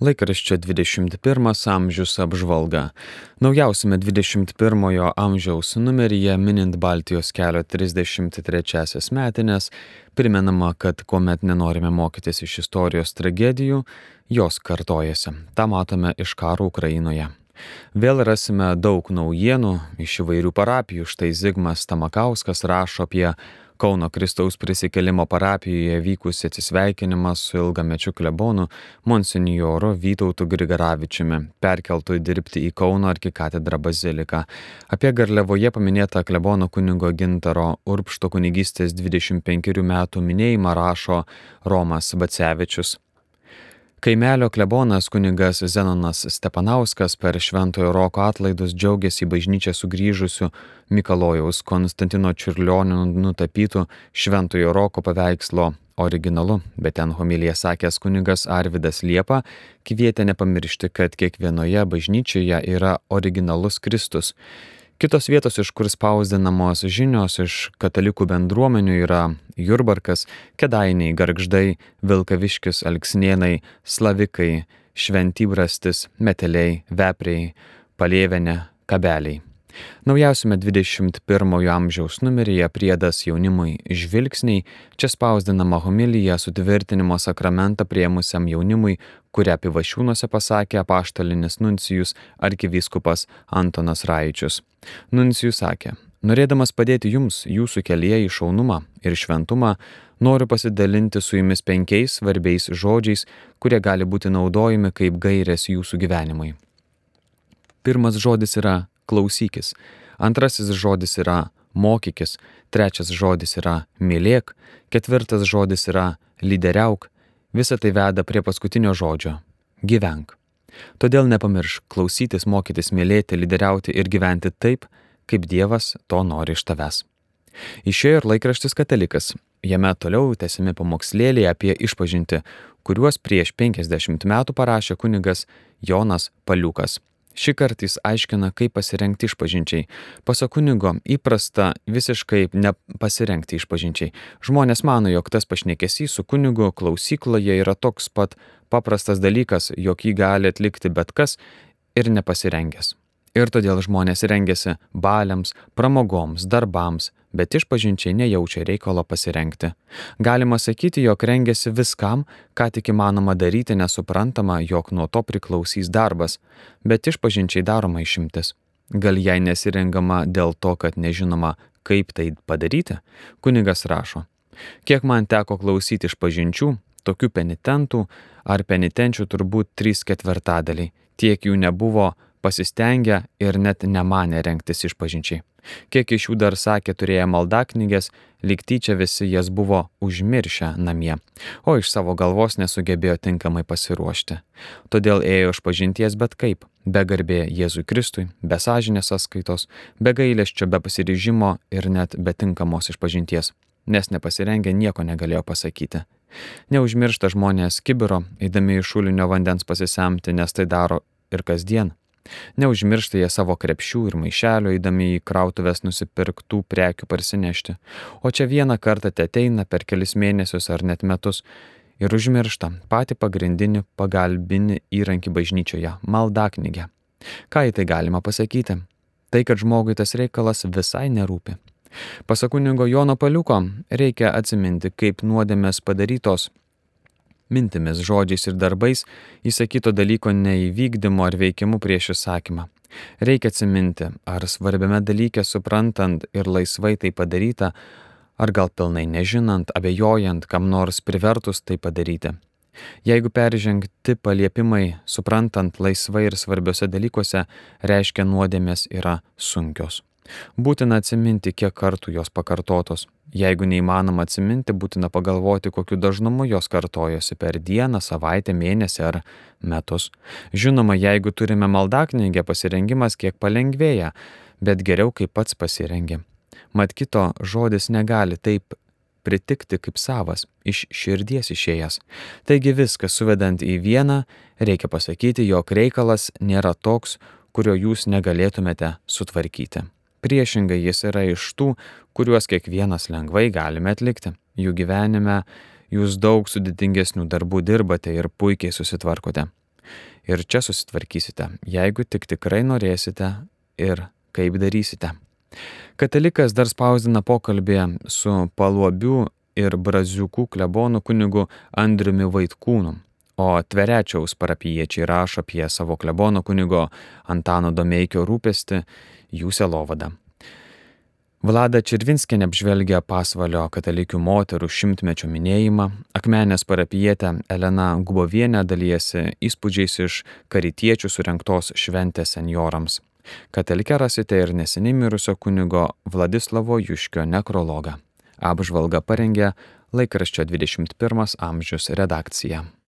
Laikraščio 21 amžius apžvalga. Naujausiame 21 amžiaus numeryje minint Baltijos kelio 33 metinės, primenama, kad kuomet nenorime mokytis iš istorijos tragedijų, jos kartojasi. Ta matome iš karo Ukrainoje. Vėl rasime daug naujienų iš įvairių parapijų. Štai Zigmas Tamakauskas rašo apie Kauno Kristaus prisikelimo parapijoje vykusi atsisveikinimą su ilgamečiu klebonu monsinjoru Vytautu Grigaravičiumi, perkeltų dirbti į Kauno arkikatedrą baziliką. Apie Garlevoje paminėtą klebono kunigo Gintaro Urpšto kunigystės 25 metų minėjimą rašo Romas Bacevičius. Kaimelio klebonas kunigas Zenonas Stepanauskas per Šventojo Roko atlaidus džiaugiasi į bažnyčią sugrįžusiu Mikalojaus Konstantino Čiurlionio nutapytų Šventojo Roko paveikslo originalu, bet ten homilija sakęs kunigas Arvidas Liepa kvietė nepamiršti, kad kiekvienoje bažnyčioje yra originalus Kristus Kitos vietos, iš kur spausdinamos žinios iš katalikų bendruomenių yra Jurbarkas, Kedainiai, Gargždai, Vilkaviškis, Alksnienai, Slavikai, Šventybrastis, Meteliai, Vepriai, Palėvenė, Kabeliai. Naujausiame 21 amžiaus numeryje priedas jaunimui žvilgsniai, čia spausdinama homilija sutvirtinimo sakramentą prieimusiam jaunimui, kurią pivašiūnuose pasakė apaštalinis nuncijus arkivyskupas Antonas Raičius. Nuncijus sakė, norėdamas padėti jums jūsų kelyje į šaunumą ir šventumą, noriu pasidalinti su jumis penkiais svarbiais žodžiais, kurie gali būti naudojami kaip gairės jūsų gyvenimui. Pirmas žodis yra klausykis. Antrasis žodis yra mokykis, trečias žodis yra mylėk, ketvirtas žodis yra lyderiauk, visa tai veda prie paskutinio žodžio - gyvenk. Todėl nepamiršk klausytis, mokytis, mylėti, lyderiauti ir gyventi taip, kaip Dievas to nori iš tavęs. Išėjo ir laikraštis Katalikas. Jame toliau tęsimi pamokslėliai apie išpažinti, kuriuos prieš 50 metų parašė kunigas Jonas Paliukas. Šį kartą jis aiškina, kaip pasirengti išpažinčiai. Pasak kunigo, įprasta visiškai nepasirengti išpažinčiai. Žmonės mano, jog tas pašnekesys su kunigu klausykloje yra toks pat paprastas dalykas, jog jį gali atlikti bet kas ir nepasirengęs. Ir todėl žmonės rengiasi baliams, pramogoms, darbams, bet išpažinčiai nejaučia reikalo pasirengti. Galima sakyti, jog rengiasi viskam, ką tik įmanoma daryti, nesuprantama, jog nuo to priklausys darbas, bet išpažinčiai daroma išimtis. Gal jai nesirengama dėl to, kad nežinoma, kaip tai padaryti? Kunigas rašo. Kiek man teko klausyti išpažinčių, tokių penitentų ar penitenčių turbūt trys ketvirtadaliai, tiek jų nebuvo pasistengę ir net nemanė rengtis išpažinčiai. Kiek iš jų dar sakė turėję maldaknygės, lyg tyčia visi jas buvo užmiršę namie, o iš savo galvos nesugebėjo tinkamai pasiruošti. Todėl ėjo išpažinties bet kaip, be garbė Jėzui Kristui, be sąžinės sąskaitos, be gailesčio, be pasiryžimo ir net be tinkamos išpažinties, nes nepasirengę nieko negalėjo pasakyti. Neužmiršta žmonės kibiro, eidami iš šulinio vandens pasisemti, nes tai daro ir kasdien. Neužmiršta jie savo krepšių ir maišelio, eidami į krautuvės nusipirktų prekių parsinešti. O čia vieną kartą te ateina per kelis mėnesius ar net metus ir užmiršta patį pagrindinį pagalbinį įrankį bažnyčioje - maldaknygę. Ką į tai galima pasakyti? Tai, kad žmogui tas reikalas visai nerūpi. Pasakunigo Jono Paliuko reikia atsiminti, kaip nuodėmės padarytos mintimis, žodžiais ir darbais įsakyto dalyko neįvykdymu ar veikimu prieš įsakymą. Reikia atsiminti, ar svarbiame dalyke suprantant ir laisvai tai padaryta, ar gal pilnai nežinant, abejojant, kam nors privertus tai padaryti. Jeigu peržengti paliepimai, suprantant laisvai ir svarbiose dalykuose, reiškia nuodėmės yra sunkios. Būtina atsiminti, kiek kartų jos pakartotos. Jeigu neįmanoma atsiminti, būtina pagalvoti, kokiu dažnumu jos kartojosi per dieną, savaitę, mėnesį ar metus. Žinoma, jeigu turime maldaknygę, pasirengimas kiek palengvėja, bet geriau, kai pats pasirengi. Mat kito žodis negali taip pritikti kaip savas, iš širdies išėjęs. Taigi viską suvedant į vieną, reikia pasakyti, jog reikalas nėra toks, kurio jūs negalėtumėte sutvarkyti. Priešingai jis yra iš tų, kuriuos kiekvienas lengvai galime atlikti. Jų gyvenime jūs daug sudėtingesnių darbų dirbate ir puikiai susitvarkote. Ir čia susitvarkysite, jeigu tik tikrai norėsite ir kaip darysite. Katalikas dar spausdina pokalbį su Paluobių ir Braziukų klebonų kunigu Andriumi Vaitkūnu, o Tverečiaus parapiečiai rašo apie savo klebono kunigo Antano Domeikio rūpestį jų selovadą. Vlada Čirvinskinė apžvelgia pasvalio katalikių moterų šimtmečio minėjimą, akmenės parapijietę Elena Gubovienė dalyjasi įspūdžiais iš karitiečių surinktos šventės senjorams. Katalikę rasite ir neseniai mirusio kunigo Vladislavo Juškio nekrologą. Apžvalga parengė laikraščio 21 amžius redakcija.